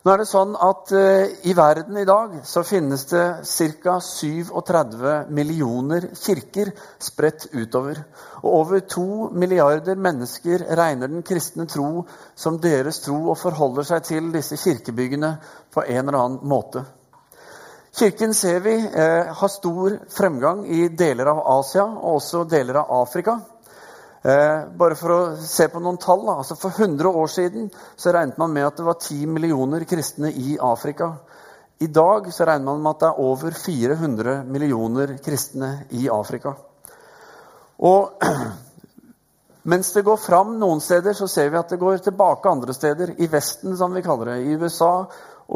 Nå er det sånn at uh, I verden i dag så finnes det ca. 37 millioner kirker spredt utover. Og over to milliarder mennesker regner den kristne tro som deres tro og forholder seg til disse kirkebyggene på en eller annen måte. Kirken ser vi uh, har stor fremgang i deler av Asia og også deler av Afrika. Eh, bare for å se på noen tall. Altså for 100 år siden så regnet man med at det var 10 millioner kristne i Afrika. I dag så regner man med at det er over 400 millioner kristne i Afrika. Og mens det går fram noen steder, så ser vi at det går tilbake andre steder. I Vesten, som vi kaller det. I USA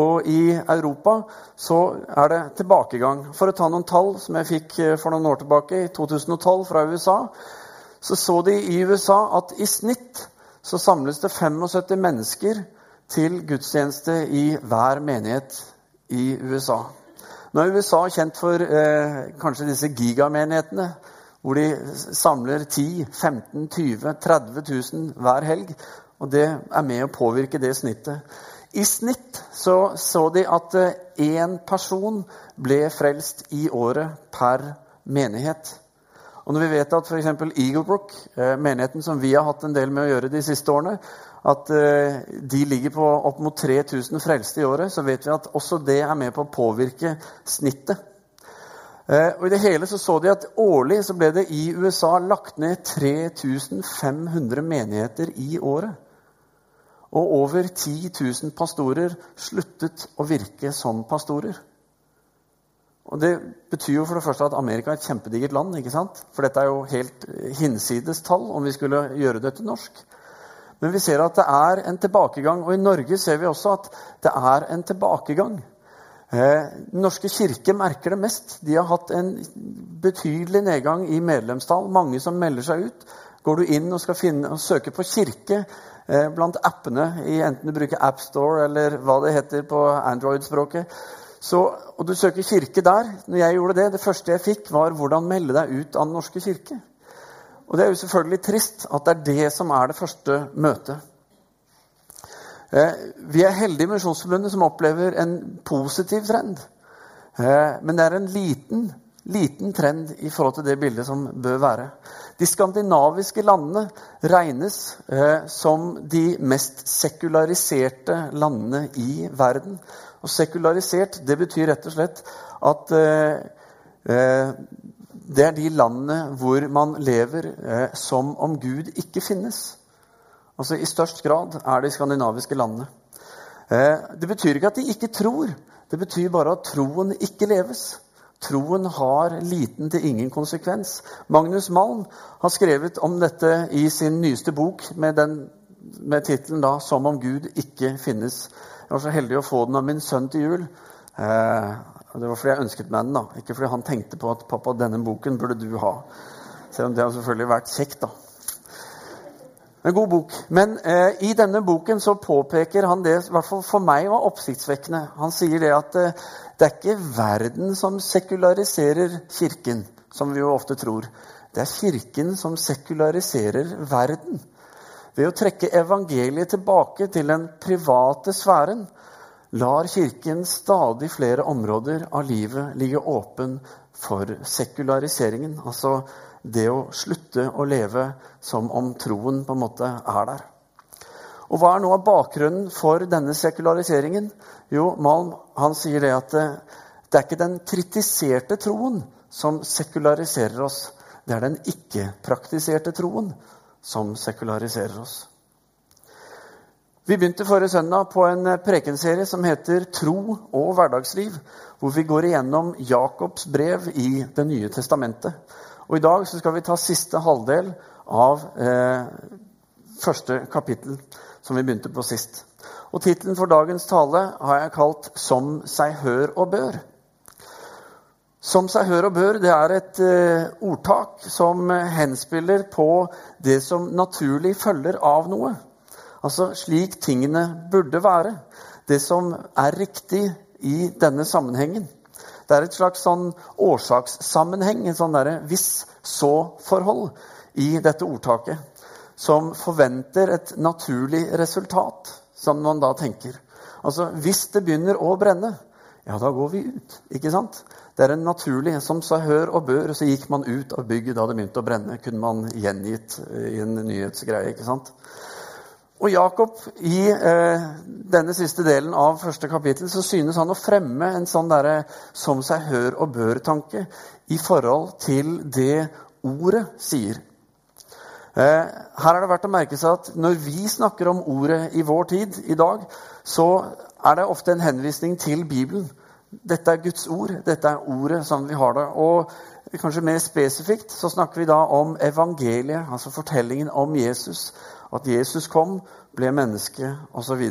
og i Europa så er det tilbakegang. For å ta noen tall som jeg fikk eh, for noen år tilbake, i 2012 fra USA, så så de i USA at i snitt så samles det 75 mennesker til gudstjeneste i hver menighet i USA. Nå er USA kjent for eh, kanskje disse gigamenighetene, hvor de samler 10 15 20 30 000 hver helg. Og det er med å påvirke det snittet. I snitt så, så de at én eh, person ble frelst i året per menighet. Og når vi vet at f.eks. Eaglebrook, eh, menigheten som vi har hatt en del med å gjøre de siste årene, at eh, de ligger på opp mot 3000 frelste i året, så vet vi at også det er med på å påvirke snittet. Eh, og I det hele så, så de at årlig så ble det i USA lagt ned 3500 menigheter i året. Og over 10 000 pastorer sluttet å virke som pastorer. Og Det betyr jo for det første at Amerika er et kjempedigert land. ikke sant? For dette er jo helt hinsides tall om vi skulle gjøre det til norsk. Men vi ser at det er en tilbakegang. Og i Norge ser vi også at det er en tilbakegang. Eh, den norske kirke merker det mest. De har hatt en betydelig nedgang i medlemstall. Mange som melder seg ut. Går du inn og skal finne, og søke på kirke eh, blant appene, i, enten du bruker AppStore eller hva det heter på Android-språket, så, og du søker kirke der. Når jeg gjorde det, det første jeg fikk, var 'Hvordan melde deg ut av Den norske kirke'. Og det er jo selvfølgelig trist at det er det som er det første møtet. Eh, vi er heldige i Misjonsforbundet som opplever en positiv trend. Eh, men det er en liten, liten trend i forhold til det bildet som bør være. De skandinaviske landene regnes eh, som de mest sekulariserte landene i verden. Og sekularisert det betyr rett og slett at eh, eh, det er de landene hvor man lever eh, som om Gud ikke finnes. Altså I størst grad er det de skandinaviske landene. Eh, det betyr ikke at de ikke tror. Det betyr bare at troen ikke leves. Troen har liten til ingen konsekvens. Magnus Malm har skrevet om dette i sin nyeste bok med, den, med tittelen 'Som om Gud ikke finnes'. Jeg var så heldig å få den av min sønn til jul. Eh, det var fordi jeg ønsket meg den, da. ikke fordi han tenkte på at 'pappa, denne boken burde du ha'. Selv om det har selvfølgelig vært kjekt, da. En god bok. Men eh, i denne boken så påpeker han det i for meg var oppsiktsvekkende. Han sier det at eh, det er ikke verden som sekulariserer Kirken, som vi jo ofte tror. Det er Kirken som sekulariserer verden. Ved å trekke evangeliet tilbake til den private sfæren lar Kirken stadig flere områder av livet ligge åpen for sekulariseringen. Altså det å slutte å leve som om troen på en måte er der. Og Hva er noe av bakgrunnen for denne sekulariseringen? Jo, Malm han sier det at det, det er ikke den kritiserte troen som sekulariserer oss. Det er den ikke-praktiserte troen som sekulariserer oss. Vi begynte forrige søndag på en prekenserie som heter 'Tro og hverdagsliv', hvor vi går igjennom Jakobs brev i Det nye testamentet. Og I dag skal vi ta siste halvdel av eh, første kapittel, som vi begynte på sist. Og Tittelen for dagens tale har jeg kalt 'Som seg hør og bør'. Som seg hør og bør, det er et uh, ordtak som henspiller på det som naturlig følger av noe. Altså slik tingene burde være. Det som er riktig i denne sammenhengen. Det er et slags sånn årsakssammenheng, en sånn hvis-så-forhold i dette ordtaket. Som forventer et naturlig resultat, som man da tenker. Altså, Hvis det begynner å brenne, ja, da går vi ut. ikke sant? Det er en naturlig Som sa hør og bør, så gikk man ut av bygget da det begynte å brenne. kunne man gjengitt i en nyhetsgreie. ikke sant? Og Jakob, i eh, denne siste delen av første kapittel, så synes han å fremme en sånn derre som seg hør og bør-tanke i forhold til det ordet sier. Eh, her er det verdt å merke seg at når vi snakker om ordet i vår tid i dag, så er det ofte en henvisning til Bibelen. Dette er Guds ord. Dette er ordet som vi har det. Og kanskje mer spesifikt så snakker vi da om evangeliet, altså fortellingen om Jesus. At Jesus kom, ble menneske, osv.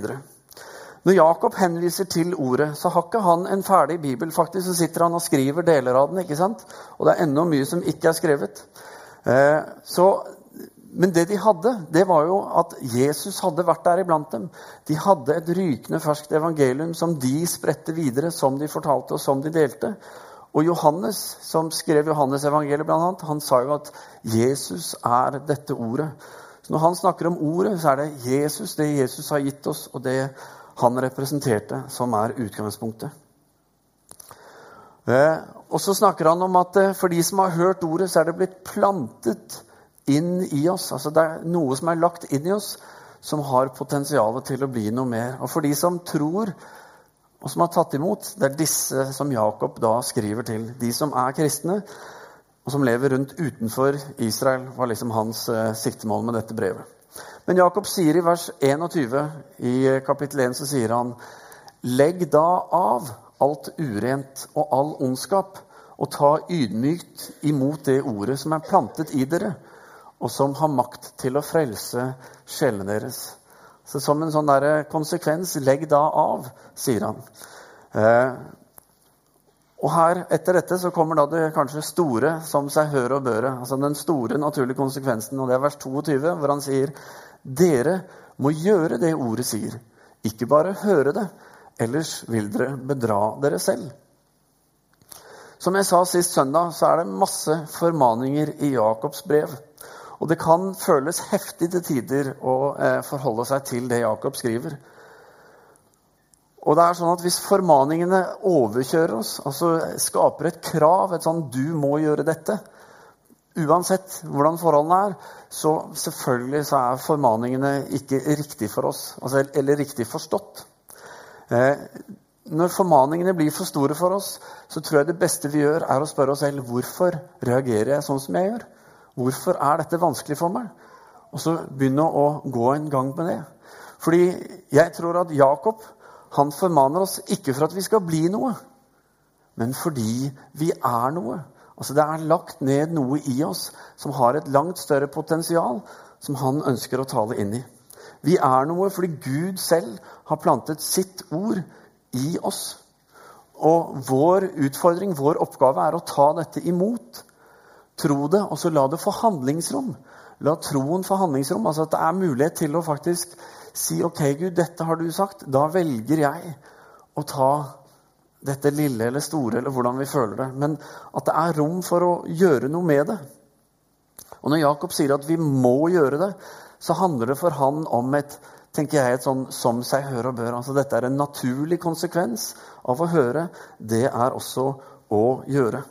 Når Jakob henviser til ordet, så har ikke han en ferdig bibel. Faktisk så sitter han og skriver deler av den. ikke sant? Og det er enda mye som ikke er skrevet. Eh, så men det de hadde, det var jo at Jesus hadde vært der iblant dem. De hadde et rykende ferskt evangelium som de spredte videre, som de fortalte, og som de delte. Og Johannes, som skrev Johannes-evangeliet, blant annet, han sa jo at Jesus er dette ordet. Så når han snakker om ordet, så er det Jesus, det Jesus har gitt oss, og det han representerte, som er utgangspunktet. Eh, og så snakker han om at eh, for de som har hørt ordet, så er det blitt plantet inn i oss. Altså det er noe som er lagt inn i oss, som har potensial til å bli noe mer. Og for de som tror, og som har tatt imot, det er disse som Jakob da skriver til. De som er kristne, og som lever rundt utenfor Israel, var liksom hans uh, siktemål med dette brevet. Men Jakob sier i vers 21 i kapittel 1 så sier han Legg da av alt urent og all ondskap, og ta ydmykt imot det ordet som er plantet i dere, og som har makt til å frelse sjelene deres. Så som en sånn der konsekvens, legg da av, sier han. Eh, og her, Etter dette så kommer da det kanskje store som seg hør og børe. Altså den store naturlige konsekvensen, og det er vers 22, hvor han sier dere må gjøre det ordet sier, ikke bare høre det, ellers vil dere bedra dere selv. Som jeg sa sist søndag, så er det masse formaninger i Jakobs brev. Og det kan føles heftig til tider å eh, forholde seg til det Jakob skriver. Og det er sånn at Hvis formaningene overkjører oss, altså skaper et krav, et sånn 'du må gjøre dette', uansett hvordan forholdene er, så selvfølgelig så er formaningene ikke riktig for oss, altså, eller riktig forstått. Eh, når formaningene blir for store for oss, så tror jeg det beste vi gjør, er å spørre oss selv hvorfor reagerer jeg sånn som jeg gjør. Hvorfor er dette vanskelig for meg? Og så begynne å gå en gang med det. Fordi jeg tror at Jakob han formaner oss ikke for at vi skal bli noe, men fordi vi er noe. Altså Det er lagt ned noe i oss som har et langt større potensial, som han ønsker å tale inn i. Vi er noe fordi Gud selv har plantet sitt ord i oss. Og vår utfordring, vår oppgave, er å ta dette imot Tro det, og så la det få handlingsrom. La troen få handlingsrom. Altså at det er mulighet til å faktisk si OK, Gud, dette har du sagt. Da velger jeg å ta dette lille eller store, eller hvordan vi føler det. Men at det er rom for å gjøre noe med det. Og når Jakob sier at vi må gjøre det, så handler det for han om et tenker jeg, et sånn som seg hør og bør. Altså Dette er en naturlig konsekvens av å høre. Det er også å gjøre.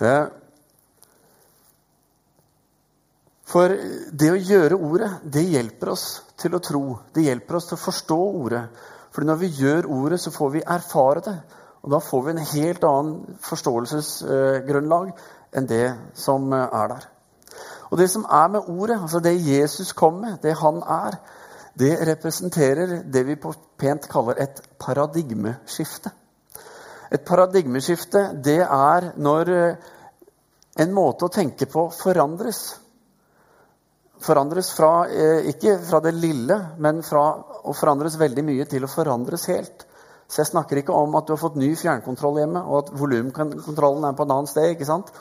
Eh, for det å gjøre ordet, det hjelper oss til å tro. Det hjelper oss til å forstå ordet. For når vi gjør ordet, så får vi erfare det. Og da får vi en helt annen forståelsesgrunnlag enn det som er der. Og det som er med ordet, altså det Jesus kom med, det han er, det representerer det vi på pent kaller et paradigmeskifte. Et paradigmeskifte det er når eh, en måte å tenke på forandres. Forandres fra, eh, ikke fra det lille, men fra å forandres veldig mye til å forandres helt. Så jeg snakker ikke om at du har fått ny fjernkontroll hjemme, og at volumkontrollen er på et annet sted. ikke sant?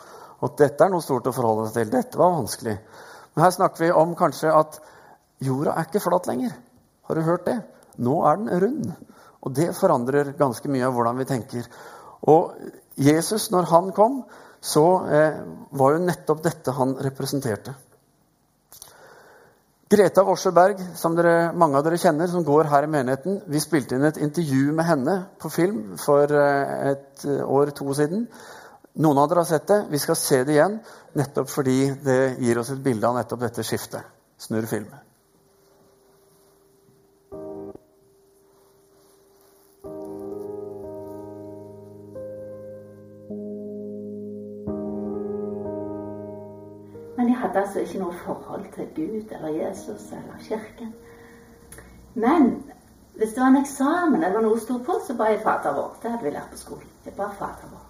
Og at dette er noe stort å forholde seg til. Dette var vanskelig. Men her snakker vi om kanskje at jorda er ikke flat lenger. Har du hørt det? Nå er den rund. Og det forandrer ganske mye av hvordan vi tenker. Og Jesus, når han kom, så eh, var jo nettopp dette han representerte. Greta Worsøberg, som dere, mange av dere kjenner, som går her i menigheten, vi spilte inn et intervju med henne på film for eh, et år to siden. Noen av dere har sett det. Vi skal se det igjen, nettopp fordi det gir oss et bilde av nettopp dette skiftet. Snurr filmen. Hadde altså ikke noe forhold til Gud eller Jesus eller Kirken. Men hvis det var en eksamen eller noe sto på, så ba jeg Fader vår. Det hadde vi lært på skolen. Jeg ba Fader vår.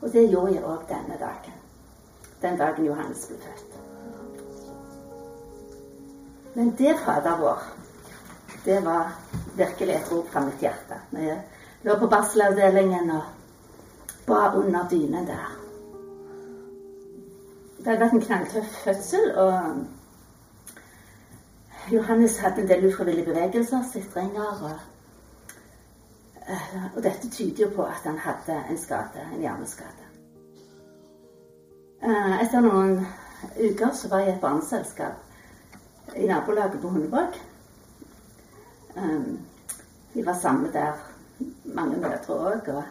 Og det gjorde jeg òg denne dagen. Den dagen Johannes ble født. Men det Fader vår, det var virkelig et rop fra mitt hjerte. Når jeg lå på barselavdelingen og ba under dynen der. Det hadde vært en knalltøff fødsel, og Johannes hadde en del ufrivillige bevegelser, sitringer. Og, og dette tyder jo på at han hadde en skade, en hjerneskade. Etter noen uker så var jeg i et barneselskap i nabolaget på Hundevåg. Vi var sammen der, mange mødre òg, og,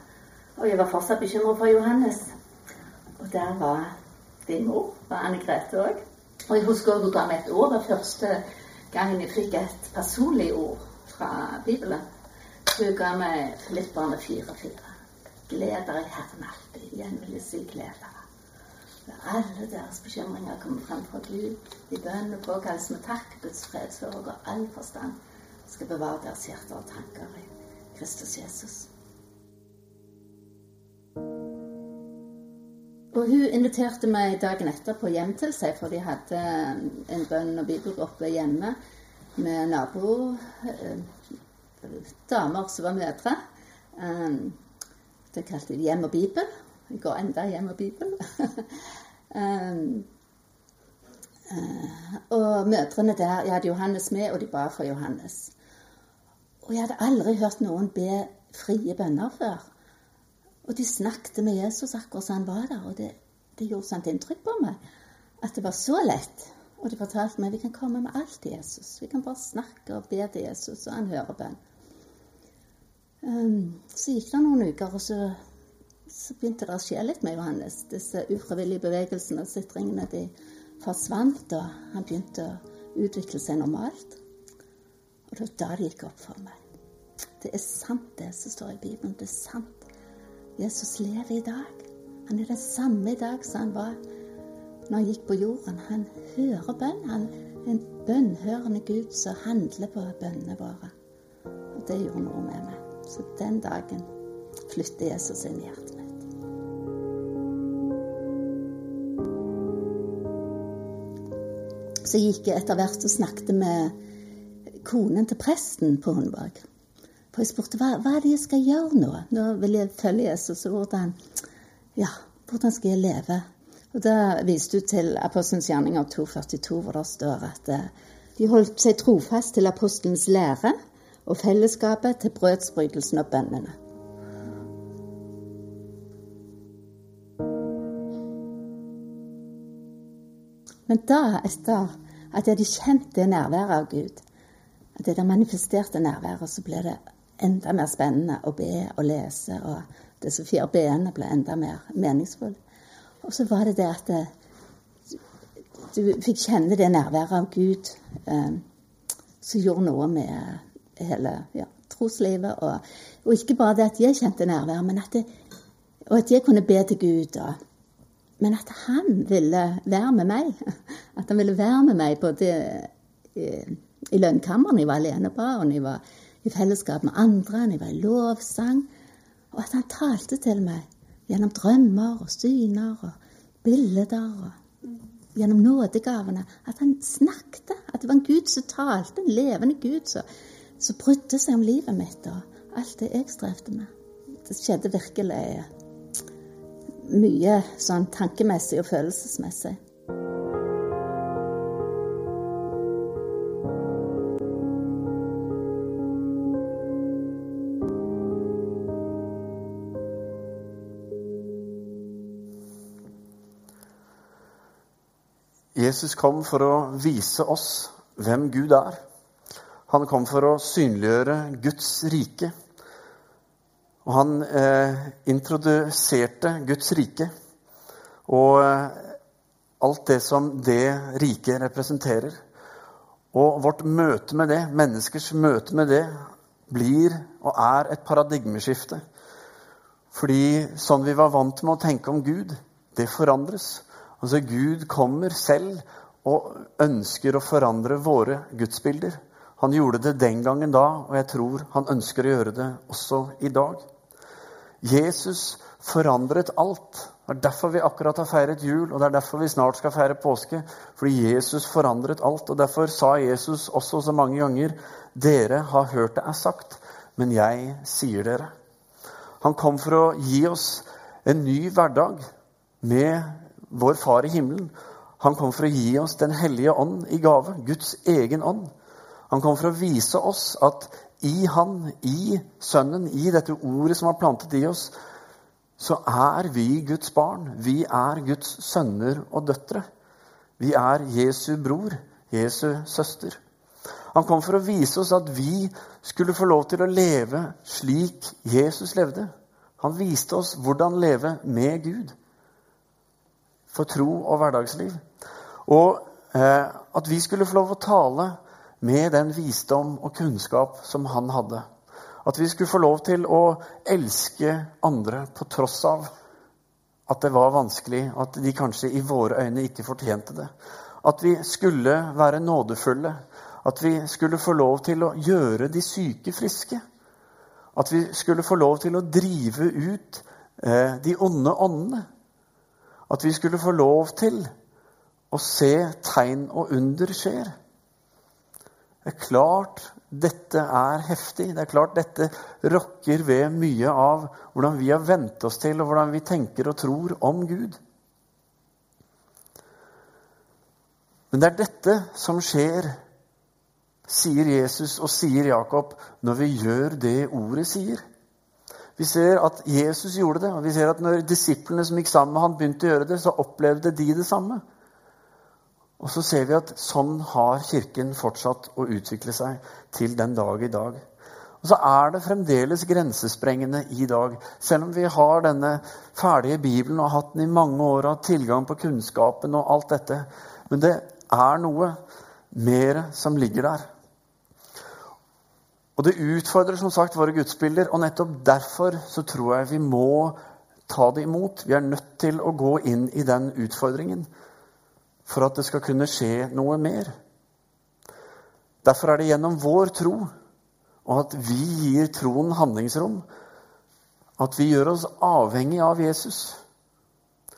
og jeg var fortsatt bekymra for Johannes. Og der var din mor var Anne Grete òg. Og jeg husker hun ga meg et ord. Det første gangen jeg fikk et personlig ord fra Bibelen. Hun ga meg Filipperne 4-4. Gled i Herren alltid. Igjen vil jeg si gled. Når alle deres bekymringer kommer frem fra Gud, i bønn og påkallelse med takk, Guds fred som overgår all forstand, skal bevare deres hjerter og tanker i Kristus Jesus. Og hun inviterte meg dagen etterpå hjem til seg, for de hadde en bønn- og bibelgruppe hjemme med nabodamer damer som var mødre. Eh, det kalte de Hjem og Bibel. Jeg går enda Hjem og Bibel. Eh, og mødrene der Jeg hadde Johannes med, og de ba for Johannes. Og jeg hadde aldri hørt noen be frie bønner før. Og de snakket med Jesus akkurat som han var der. Og det, det gjorde sånt inntrykk på meg at det var så lett. Og de fortalte meg vi kan komme med alt til Jesus. Vi kan bare snakke og be til Jesus, og han hører bønn. Um, så gikk det noen uker, og så, så, begynte det å skje litt med Johannes. Disse ufrivillige bevegelsene og sitringene de forsvant, og han begynte å utvikle seg normalt. Og det var da det gikk opp for meg. Det er sant, det som står i Bibelen. Det er sant. Jesus lever i dag. Han er den samme i dag som han var når han gikk på jorden. Han hører bønn. Han er en bønnhørende Gud som handler på bønnene våre. Og det gjorde noe med meg. Så den dagen flytter Jesus inn i hjertet mitt. Så gikk jeg etter hvert og snakket med konen til presten på Hundvåg. For jeg spurte hva, hva er det jeg skal gjøre nå? Nå vil jeg følge Jesus. Og hvordan, ja, hvordan skal jeg leve? Og Da viste du til Apostelens gjerninger 242, hvor det står at eh, de holdt seg trofast til apostelens lære og fellesskapet, til brødsbrytelsen og bønnene. Men da, etter at jeg hadde kjent det nærværet av Gud, at det der manifesterte nærværet, så ble det enda mer spennende å be og lese. Og disse fire b-ene ble enda mer meningsfulle. Og så var det det at det, du fikk kjenne det nærværet av Gud eh, som gjorde noe med hele ja, troslivet. Og, og, ikke bare det at jeg kjente nærvær, men at det, og at jeg kunne be til Gud. Og, men at han ville være med meg. At han ville være med meg både i, i lønnkammeren jeg var alenebarn, jeg var i fellesskap med andre, jeg var i lovsang. Og at han talte til meg gjennom drømmer og syner og bilder. og Gjennom nådegavene. At han snakket. At det var en Gud som talte. En levende Gud som, som brydde seg om livet mitt og alt det jeg strevde med. Det skjedde virkelig mye sånn tankemessig og følelsesmessig. Jesus kom for å vise oss hvem Gud er. Han kom for å synliggjøre Guds rike. Og han eh, introduserte Guds rike og eh, alt det som det riket representerer. Og vårt møte med det, menneskers møte med det, blir og er et paradigmeskifte. Fordi sånn vi var vant med å tenke om Gud, det forandres. Altså Gud kommer selv og ønsker å forandre våre gudsbilder. Han gjorde det den gangen da, og jeg tror han ønsker å gjøre det også i dag. Jesus forandret alt. Det er derfor vi akkurat har feiret jul, og det er derfor vi snart skal feire påske. Fordi Jesus forandret alt. og Derfor sa Jesus også så mange ganger dere har hørt det er sagt, men jeg sier dere. Han kom for å gi oss en ny hverdag med vår Far i himmelen. Han kom for å gi oss Den hellige ånd i gave, Guds egen ånd. Han kom for å vise oss at i Han, i Sønnen, i dette ordet som var plantet i oss, så er vi Guds barn. Vi er Guds sønner og døtre. Vi er Jesu bror, Jesu søster. Han kom for å vise oss at vi skulle få lov til å leve slik Jesus levde. Han viste oss hvordan leve med Gud for tro og hverdagsliv. Og eh, at vi skulle få lov å tale med den visdom og kunnskap som han hadde. At vi skulle få lov til å elske andre på tross av at det var vanskelig, at de kanskje i våre øyne ikke fortjente det. At vi skulle være nådefulle. At vi skulle få lov til å gjøre de syke friske. At vi skulle få lov til å drive ut eh, de onde åndene. At vi skulle få lov til å se tegn og under skjer. Det er klart dette er heftig. Det er klart dette rokker ved mye av hvordan vi har vent oss til, og hvordan vi tenker og tror om Gud. Men det er dette som skjer, sier Jesus og sier Jakob, når vi gjør det ordet sier. Vi ser at Jesus gjorde det, og vi ser at når disiplene som gikk sammen med han begynte å gjøre det, så opplevde de det samme. Og så ser vi at sånn har Kirken fortsatt å utvikle seg til den dag i dag. Og så er det fremdeles grensesprengende i dag. Selv om vi har denne ferdige Bibelen og har hatt den i mange år og har tilgang på kunnskapen og alt dette. Men det er noe mer som ligger der. Og det utfordrer som sagt våre gudsbilder, og nettopp derfor så tror jeg vi må ta det imot. Vi er nødt til å gå inn i den utfordringen for at det skal kunne skje noe mer. Derfor er det gjennom vår tro, og at vi gir troen handlingsrom, at vi gjør oss avhengig av Jesus.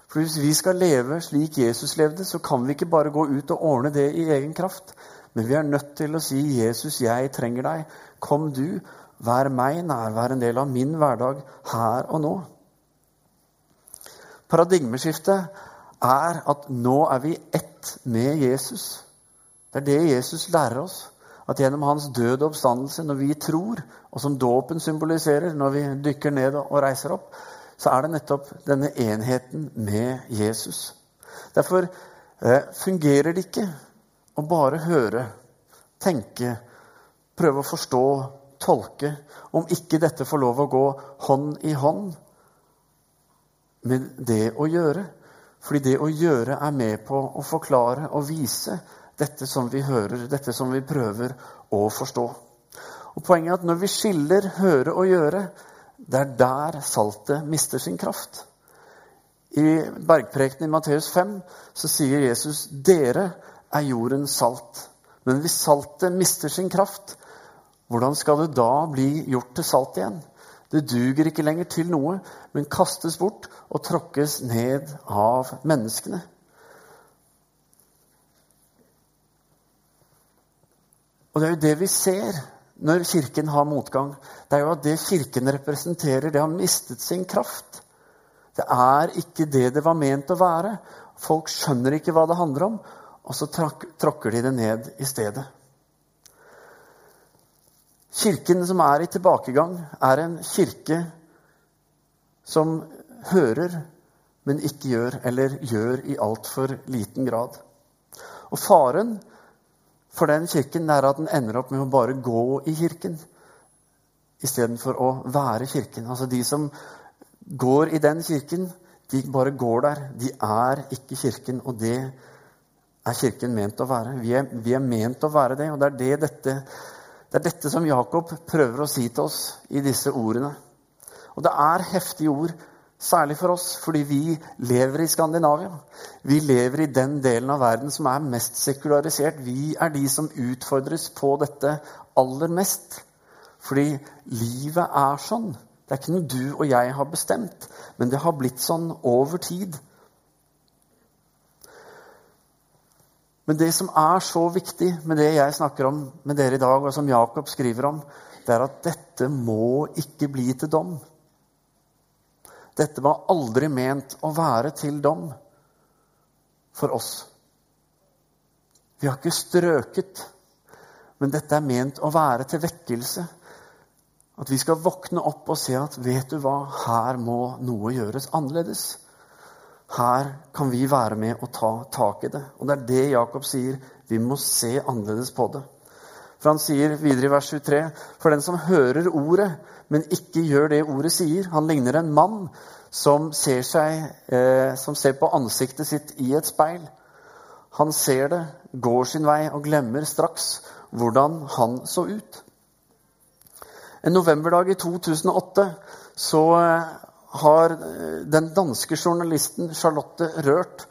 For hvis vi skal leve slik Jesus levde, så kan vi ikke bare gå ut og ordne det i egen kraft. Men vi er nødt til å si, 'Jesus, jeg trenger deg. Kom du. Vær meg nær. Vær en del av min hverdag her og nå.' Paradigmeskiftet er at nå er vi ett med Jesus. Det er det Jesus lærer oss. At gjennom hans død og oppstandelse, når vi tror, og som dåpen symboliserer, når vi dykker ned og reiser opp, så er det nettopp denne enheten med Jesus. Derfor eh, fungerer det ikke å bare høre, tenke, prøve å forstå, tolke, om ikke dette får lov å gå hånd i hånd med det å gjøre. Fordi det å gjøre er med på å forklare og vise dette som vi hører, dette som vi prøver å forstå. Og Poenget er at når vi skiller høre og gjøre, det er der saltet mister sin kraft. I bergprekenen i Matteus 5 så sier Jesus dere er jordens salt. Men hvis saltet mister sin kraft, hvordan skal det da bli gjort til salt igjen? Det duger ikke lenger til noe, men kastes bort og tråkkes ned av menneskene. Og det er jo det vi ser når Kirken har motgang. Det er jo at det Kirken representerer, det har mistet sin kraft. Det er ikke det det var ment å være. Folk skjønner ikke hva det handler om, og så tråkker de det ned i stedet. Kirken som er i tilbakegang, er en kirke som hører, men ikke gjør, eller gjør i altfor liten grad. Og faren for den kirken er at den ender opp med å bare gå i kirken istedenfor å være kirken. Altså De som går i den kirken, de bare går der. De er ikke kirken, og det er kirken ment å være. Vi er, vi er ment å være det, og det er, det, dette, det er dette som Jakob prøver å si til oss i disse ordene. Og det er heftige ord, særlig for oss, fordi vi lever i Skandinavia. Vi lever i den delen av verden som er mest sekularisert. Vi er de som utfordres på dette aller mest. Fordi livet er sånn. Det er ikke noe du og jeg har bestemt, men det har blitt sånn over tid. Men det som er så viktig med det jeg snakker om med dere i dag, og som Jakob skriver om, det er at dette må ikke bli til dom. Dette var aldri ment å være til dom for oss. Vi har ikke strøket, men dette er ment å være til vekkelse. At vi skal våkne opp og se at vet du hva, her må noe gjøres annerledes. Her kan vi være med og ta tak i det. Og det er det Jakob sier. Vi må se annerledes på det. For han sier videre i vers 23.: For den som hører ordet, men ikke gjør det ordet sier, han ligner en mann som ser, seg, eh, som ser på ansiktet sitt i et speil. Han ser det, går sin vei og glemmer straks hvordan han så ut. En novemberdag i 2008 så har eh, den danske journalisten Charlotte Rørt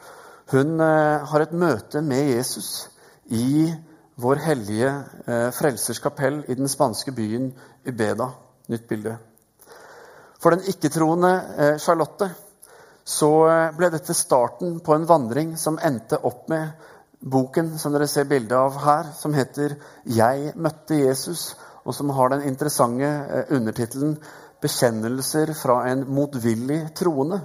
hun eh, har et møte med Jesus i vår hellige Frelsers kapell i den spanske byen Ubeda. Nytt bilde. For den ikke-troende Charlotte så ble dette starten på en vandring som endte opp med boken som dere ser bilde av her, som heter 'Jeg møtte Jesus', og som har den interessante eh, undertittelen 'Bekjennelser fra en motvillig troende'.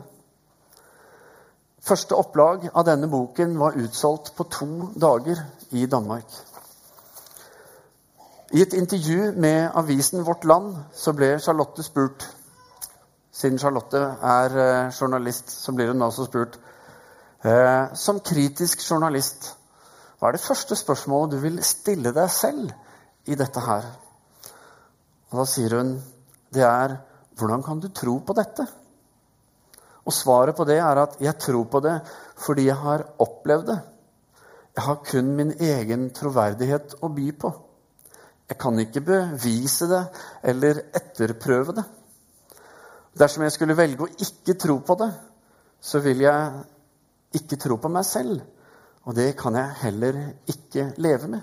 Første opplag av denne boken var utsolgt på to dager i Danmark. I et intervju med avisen Vårt Land så ble Charlotte spurt Siden Charlotte er eh, journalist, så blir hun også spurt eh, Som kritisk journalist, hva er det første spørsmålet du vil stille deg selv i dette her? Og da sier hun det er hvordan kan du tro på dette? Og svaret på det er at jeg tror på det fordi jeg har opplevd det. Jeg har kun min egen troverdighet å by på. Jeg kan ikke bevise det eller etterprøve det. Dersom jeg skulle velge å ikke tro på det, så vil jeg ikke tro på meg selv. Og det kan jeg heller ikke leve med.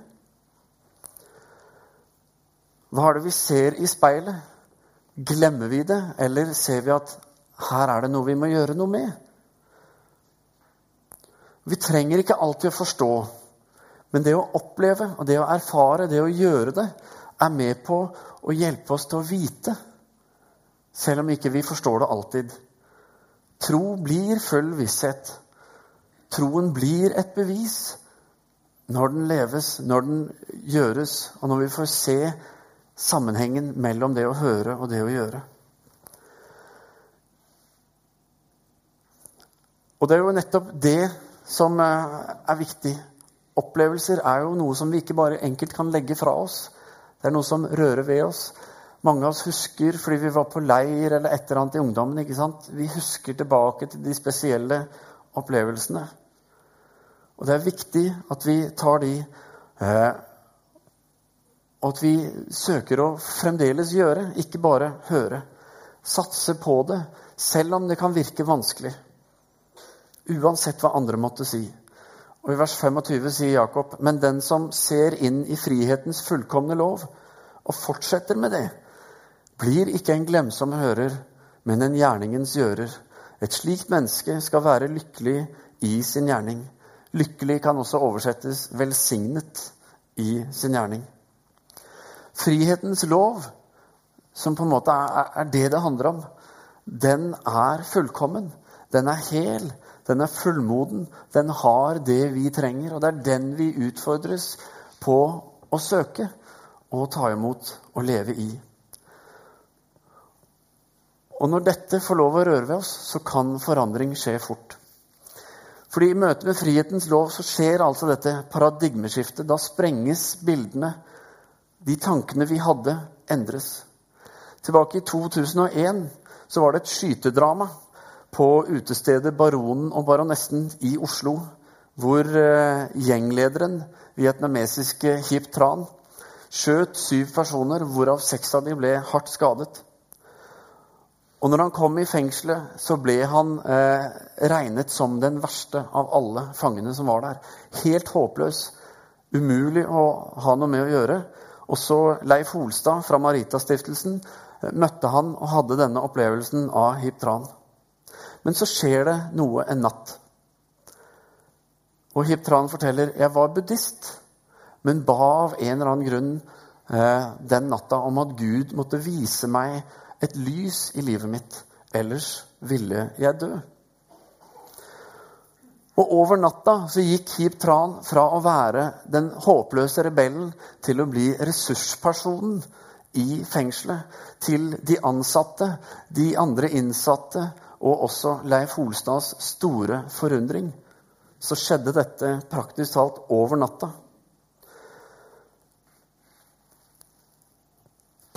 Hva er det vi ser i speilet? Glemmer vi det, eller ser vi at her er det noe vi må gjøre noe med? Vi trenger ikke alltid å forstå, men det å oppleve og det å erfare, det å gjøre det, er med på å hjelpe oss til å vite, selv om ikke vi forstår det alltid. Tro blir full visshet. Troen blir et bevis når den leves, når den gjøres, og når vi får se sammenhengen mellom det å høre og det å gjøre. Og det er jo nettopp det som eh, er viktig. Opplevelser er jo noe som vi ikke bare enkelt kan legge fra oss. Det er noe som rører ved oss. Mange av oss husker fordi vi var på leir eller et eller annet i ungdommen. ikke sant? Vi husker tilbake til de spesielle opplevelsene. Og det er viktig at vi tar de eh, og at vi søker å fremdeles gjøre, ikke bare høre. Satse på det, selv om det kan virke vanskelig. Uansett hva andre måtte si. Og I vers 25 sier Jakob.: Men den som ser inn i frihetens fullkomne lov, og fortsetter med det, blir ikke en glemsom hører, men en gjerningens gjører. Et slikt menneske skal være lykkelig i sin gjerning. Lykkelig kan også oversettes velsignet i sin gjerning. Frihetens lov, som på en måte er, det det handler om, den er fullkommen. Den er hel. Den er fullmoden. Den har det vi trenger. Og det er den vi utfordres på å søke og ta imot og leve i. Og når dette får lov å røre ved oss, så kan forandring skje fort. Fordi i møte med frihetens lov så skjer altså dette paradigmeskiftet. Da sprenges bildene. De tankene vi hadde, endres. Tilbake i 2001 så var det et skytedrama på utestedet Baronen og Baronessen i Oslo, hvor eh, gjenglederen, vietnamesiske Hip Tran, skjøt syv personer, hvorav seks av dem ble hardt skadet. Og når han kom i fengselet, så ble han eh, regnet som den verste av alle fangene som var der. Helt håpløs. Umulig å ha noe med å gjøre. Også Leif Holstad fra Maritastiftelsen eh, møtte han og hadde denne opplevelsen av Hip Tran. Men så skjer det noe en natt. Og Hip Tran forteller jeg var buddhist, men ba av en eller annen grunn eh, den natta om at Gud måtte vise meg et lys i livet mitt. Ellers ville jeg dø. Og over natta så gikk Hip Tran fra å være den håpløse rebellen til å bli ressurspersonen i fengselet. Til de ansatte, de andre innsatte og også Leif Holstads store forundring. Så skjedde dette praktisk talt over natta.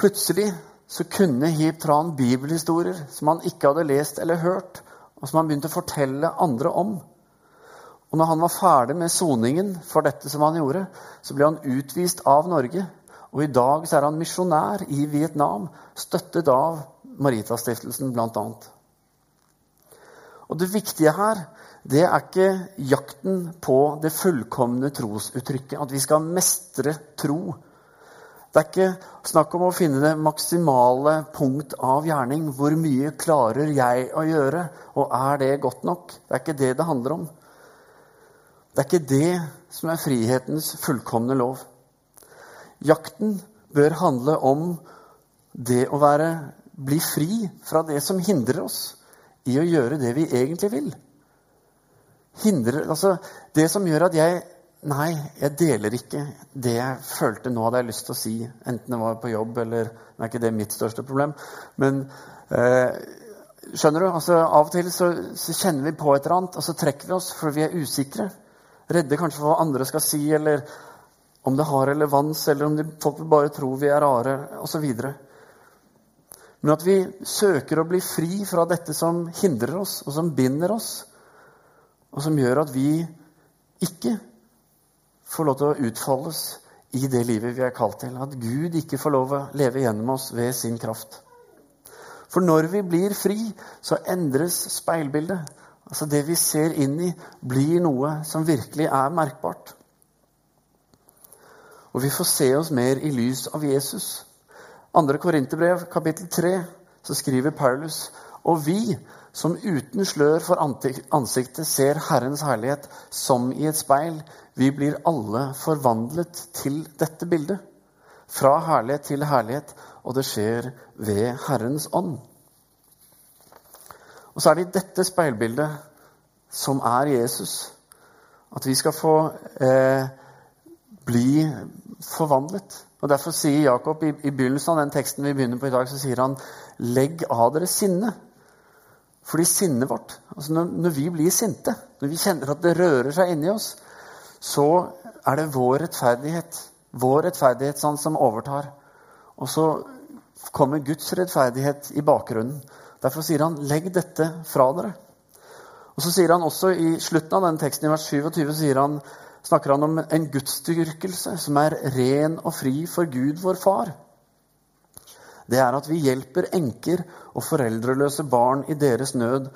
Plutselig så kunne Hip Tran bibelhistorier som han ikke hadde lest eller hørt, og som han begynte å fortelle andre om. Og når han var ferdig med soningen for dette som han gjorde, så ble han utvist av Norge. Og i dag så er han misjonær i Vietnam, støttet av Maritastiftelsen bl.a. Og det viktige her, det er ikke jakten på det fullkomne trosuttrykket. At vi skal mestre tro. Det er ikke snakk om å finne det maksimale punkt av gjerning. Hvor mye klarer jeg å gjøre, og er det godt nok? Det er ikke det det handler om. Det er ikke det som er frihetens fullkomne lov. Jakten bør handle om det å være, bli fri fra det som hindrer oss i å gjøre det vi egentlig vil. Hindre, altså, det som gjør at jeg Nei, jeg deler ikke det jeg følte nå hadde jeg lyst til å si. Enten det var på jobb eller Det er ikke det mitt største problem. Men eh, skjønner du? altså Av og til så, så, kjenner vi på et eller annet, og så trekker vi oss for vi er usikre. Redde kanskje for hva andre skal si, eller om det har relevans, eller om de, folk bare tro vi er rare, osv. Men at vi søker å bli fri fra dette som hindrer oss, og som binder oss, og som gjør at vi ikke får lov til å utfoldes i det livet vi er kalt til. At Gud ikke får lov å leve gjennom oss ved sin kraft. For når vi blir fri, så endres speilbildet. Altså Det vi ser inn i, blir noe som virkelig er merkbart. Og vi får se oss mer i lys av Jesus. 2. Korinterbrev, kapittel 3, så skriver Paulus og vi som uten slør for ansiktet ser Herrens herlighet som i et speil, vi blir alle forvandlet til dette bildet. Fra herlighet til herlighet, og det skjer ved Herrens ånd. Og så er det i dette speilbildet, som er Jesus, at vi skal få eh, bli forvandlet. Og Derfor sier Jakob i, i, begynnelsen av den teksten vi begynner på i dag, så sier han legg av dere sinne. Fordi sinnet vårt altså når, når, vi blir sinte, når vi kjenner at det rører seg inni oss, så er det vår rettferdighet, vår rettferdighetssans som overtar. Og så kommer Guds rettferdighet i bakgrunnen. Derfor sier han 'legg dette fra dere'. Og så sier han også I slutten av denne teksten i vers 27 sier han, snakker han om en gudsdyrkelse som er ren og fri for Gud, vår far det er at vi hjelper enker og foreldreløse barn i deres nød,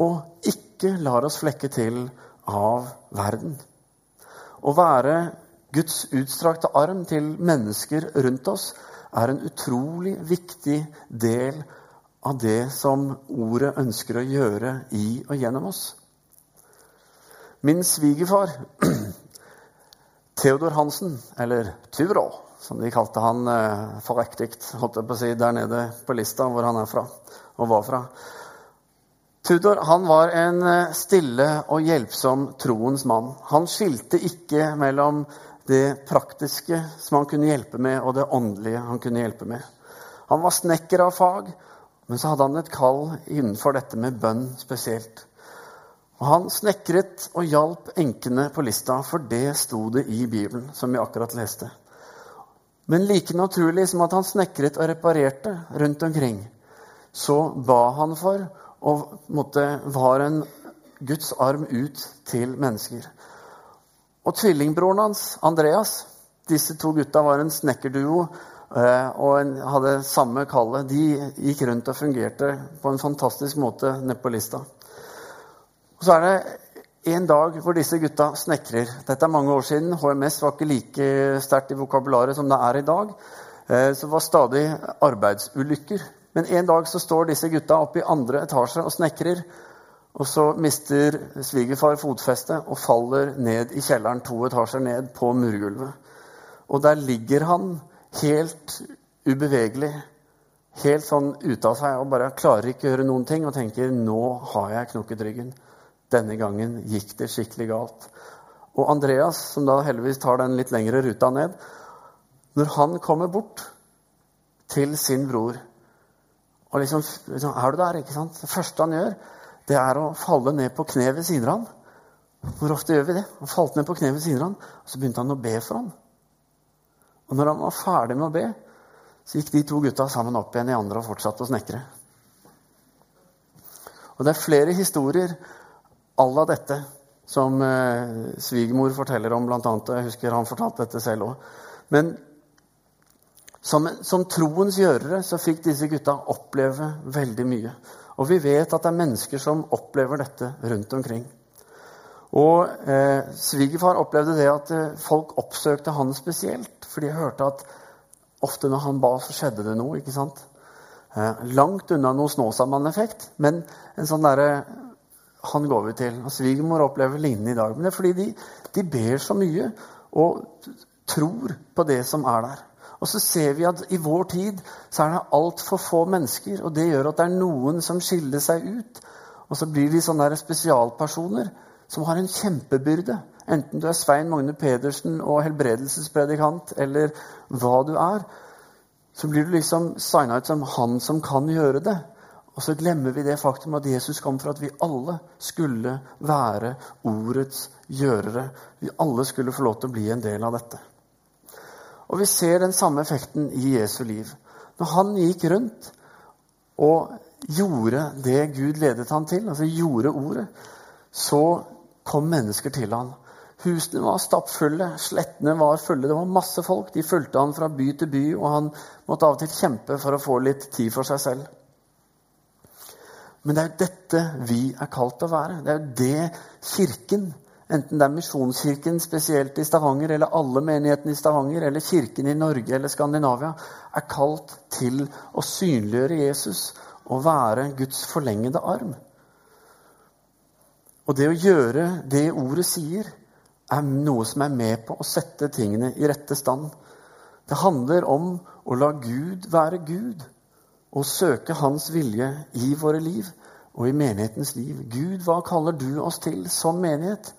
og ikke lar oss flekke til av verden. Å være Guds utstrakte arm til mennesker rundt oss er en utrolig viktig del av det som ordet ønsker å gjøre i og gjennom oss. Min svigerfar, Theodor Hansen, eller Turo, som de kalte han for riktig, holdt jeg på å si, der nede på lista hvor han er fra og var fra. Tudor han var en eh, stille og hjelpsom troens mann. Han skilte ikke mellom det praktiske som han kunne hjelpe med, og det åndelige han kunne hjelpe med. Han var snekker av fag, men så hadde han et kall innenfor dette med bønn spesielt. Og Han snekret og hjalp enkene på lista, for det sto det i Bibelen, som vi akkurat leste. Men like naturlig som at han snekret og reparerte rundt omkring, så ba han for og måtte, var en Guds arm ut til mennesker. Og tvillingbroren hans, Andreas, disse to gutta var en snekkerduo og en, hadde samme kallet. De gikk rundt og fungerte på en fantastisk måte nede lista. Og så er det en dag hvor disse gutta snekrer. Dette er mange år siden. HMS var ikke like sterkt i vokabularet som det er i dag. Eh, så det var stadig arbeidsulykker. Men en dag så står disse gutta oppe i andre etasje og snekrer. Og så mister svigerfar fotfestet og faller ned i kjelleren to etasjer ned på murgulvet. Og der ligger han helt ubevegelig, helt sånn ute av seg og bare klarer ikke å gjøre noen ting og tenker 'nå har jeg knokket ryggen'. Denne gangen gikk det skikkelig galt. Og Andreas, som da heldigvis tar den litt lengre ruta ned Når han kommer bort til sin bror og liksom, liksom Er du der? ikke sant? Det første han gjør, det er å falle ned på kne ved siden av han. Hvor ofte gjør vi det? Han falt ned på kne ved siden av han, og så begynte han å be for ham. Og når han var ferdig med å be, så gikk de to gutta sammen opp igjen i andre og fortsatte å snekre. Og det er flere historier à la dette som eh, svigermor forteller om, blant annet. Jeg husker han fortalte dette selv òg. Men som, som, troens gjørere så fikk disse gutta oppleve veldig mye. Og vi vet at det er mennesker som opplever dette rundt omkring. Og eh, Svigerfar opplevde det at eh, folk oppsøkte han spesielt. For de hørte at ofte når han ba, så skjedde det noe. ikke sant? Eh, langt unna noe Snåsamann-effekt, men en sånn derre han går vi til. Og Svigermor opplever lignende i dag. Men det er fordi de, de, ber så mye og tror på det som er der. Og så ser vi at i vår tid så er det altfor få mennesker, og det gjør at det er noen som skiller seg ut. Og så blir de sånne spesialpersoner som har en kjempebyrde. Enten du er Svein Magne Pedersen og helbredelsespredikant, eller hva du er, så blir du liksom signa ut som han som kan gjøre det. Og så glemmer vi det faktum at Jesus kom for at vi alle skulle være ordets gjørere. Vi alle skulle få lov til å bli en del av dette. Og vi ser den samme effekten i Jesu liv. Når han gikk rundt og gjorde det Gud ledet han til, altså gjorde ordet, så kom mennesker til han. Husene var stappfulle, slettene var fulle. Det var masse folk. De fulgte han fra by til by, og han måtte av og til kjempe for å få litt tid for seg selv. Men det er jo dette vi er kalt til å være. Det er jo det Kirken, enten det er Misjonskirken spesielt i Stavanger, eller alle menighetene i Stavanger, eller Kirken i Norge eller Skandinavia, er kalt til å synliggjøre Jesus og være Guds forlengede arm. Og det å gjøre det ordet sier, er noe som er med på å sette tingene i rette stand. Det handler om å la Gud være Gud og søke Hans vilje i våre liv og i menighetens liv. Gud, hva kaller du oss til som menighet?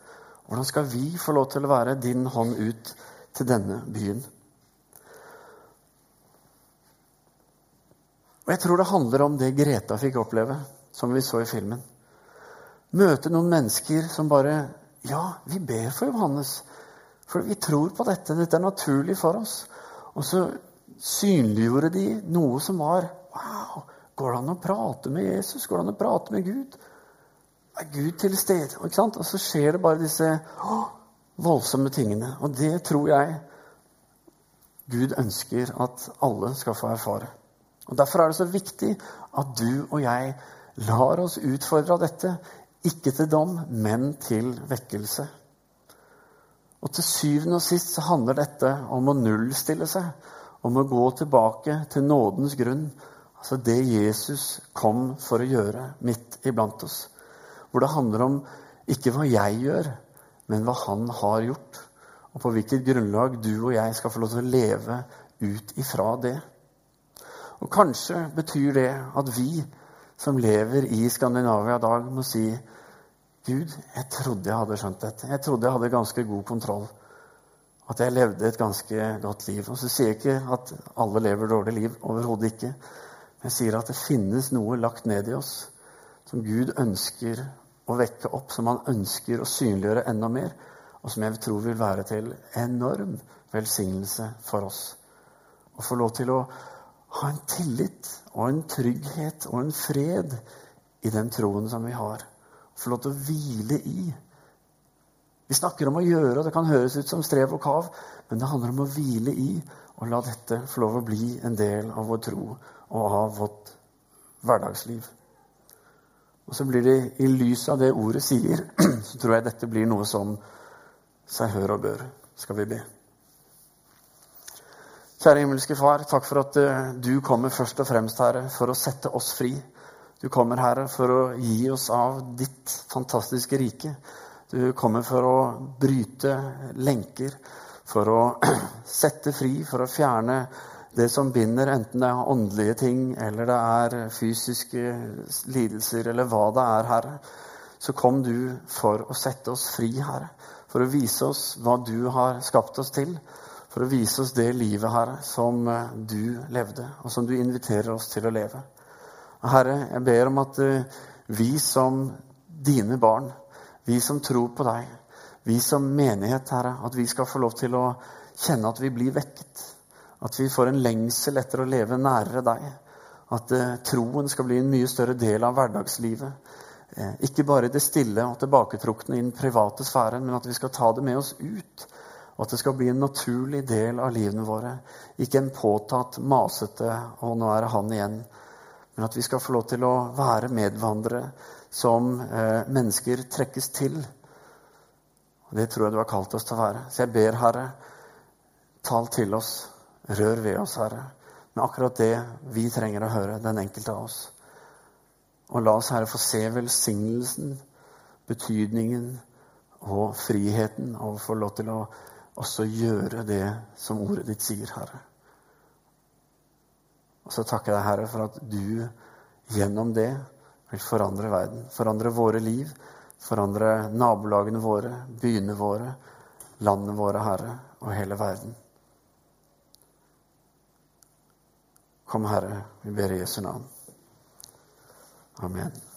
Hvordan skal vi få lov til å være din hånd ut til denne byen? Og Jeg tror det handler om det Greta fikk oppleve, som vi så i filmen. Møte noen mennesker som bare Ja, vi ber for Johannes. For vi tror på dette. Dette er naturlig for oss. Og så synliggjorde de noe som var Wow! Går det an å prate med Jesus? Går det an å prate med Gud? Er Gud til stede? Og så skjer det bare disse å, voldsomme tingene. Og det tror jeg Gud ønsker at alle skal få erfare. Og Derfor er det så viktig at du og jeg lar oss utfordre av dette. Ikke til dom, men til vekkelse. Og til syvende og sist så handler dette om å nullstille seg. Om å gå tilbake til nådens grunn Altså det Jesus kom for å gjøre midt iblant oss. Hvor det handler om ikke hva jeg gjør, men hva han har gjort. Og på hvilket grunnlag du og jeg skal få lov til å leve ut ifra det. Og kanskje betyr det at vi som lever i Skandinavia i dag, må si Gud, jeg trodde jeg hadde skjønt dette. Jeg trodde jeg hadde ganske god kontroll. At jeg levde et ganske godt liv. Og så sier jeg ikke at alle lever dårlig liv. Overhodet ikke. Jeg sier at det finnes noe lagt ned i oss som Gud ønsker å vekke opp, som han ønsker å synliggjøre enda mer, og som jeg tror vil være til enorm velsignelse for oss. Å få lov til å ha en tillit og en trygghet og en fred i den troen som vi har. Få lov til å hvile i. Vi snakker om å gjøre, og det kan høres ut som strev og kav, men det handler om å hvile i og la dette få lov å bli en del av vår tro og av vårt hverdagsliv. Og så blir det i lys av det ordet sier, så tror jeg dette blir noe som seg hør og bør. Skal vi be. Kjære himmelske Far, takk for at eh, du kommer først og fremst, Herre, for å sette oss fri. Du kommer, Herre, for å gi oss av ditt fantastiske rike. Du kommer for å bryte lenker, for å sette fri, for å fjerne det som binder, enten det er åndelige ting eller det er fysiske lidelser eller hva det er, Herre, så kom du for å sette oss fri, Herre. For å vise oss hva du har skapt oss til. For å vise oss det livet, Herre, som eh, du levde, og som du inviterer oss til å leve. Herre, jeg ber om at eh, vi som dine barn, vi som tror på deg, vi som menighet, Herre, at vi skal få lov til å kjenne at vi blir vekket. At vi får en lengsel etter å leve nærere deg. At eh, troen skal bli en mye større del av hverdagslivet. Ikke bare det stille og tilbaketrukne i den private sfæren, men at vi skal ta det med oss ut. Og at det skal bli en naturlig del av livene våre. Ikke en påtatt, masete 'og nå er det han igjen'. Men at vi skal få lov til å være medvandrere som eh, mennesker trekkes til. Og Det tror jeg du har kalt oss til å være. Så jeg ber, Herre, tal til oss. Rør ved oss, Herre, med akkurat det vi trenger å høre, den enkelte av oss. Og la oss, Herre, få se velsignelsen, betydningen og friheten og få lov til å også gjøre det som ordet ditt sier, Herre. Og så takker jeg deg, Herre, for at du gjennom det vil forandre verden. Forandre våre liv, forandre nabolagene våre, byene våre, landene våre, Herre, og hele verden. Kom, Herre, vi ber i Jesu navn. Amen.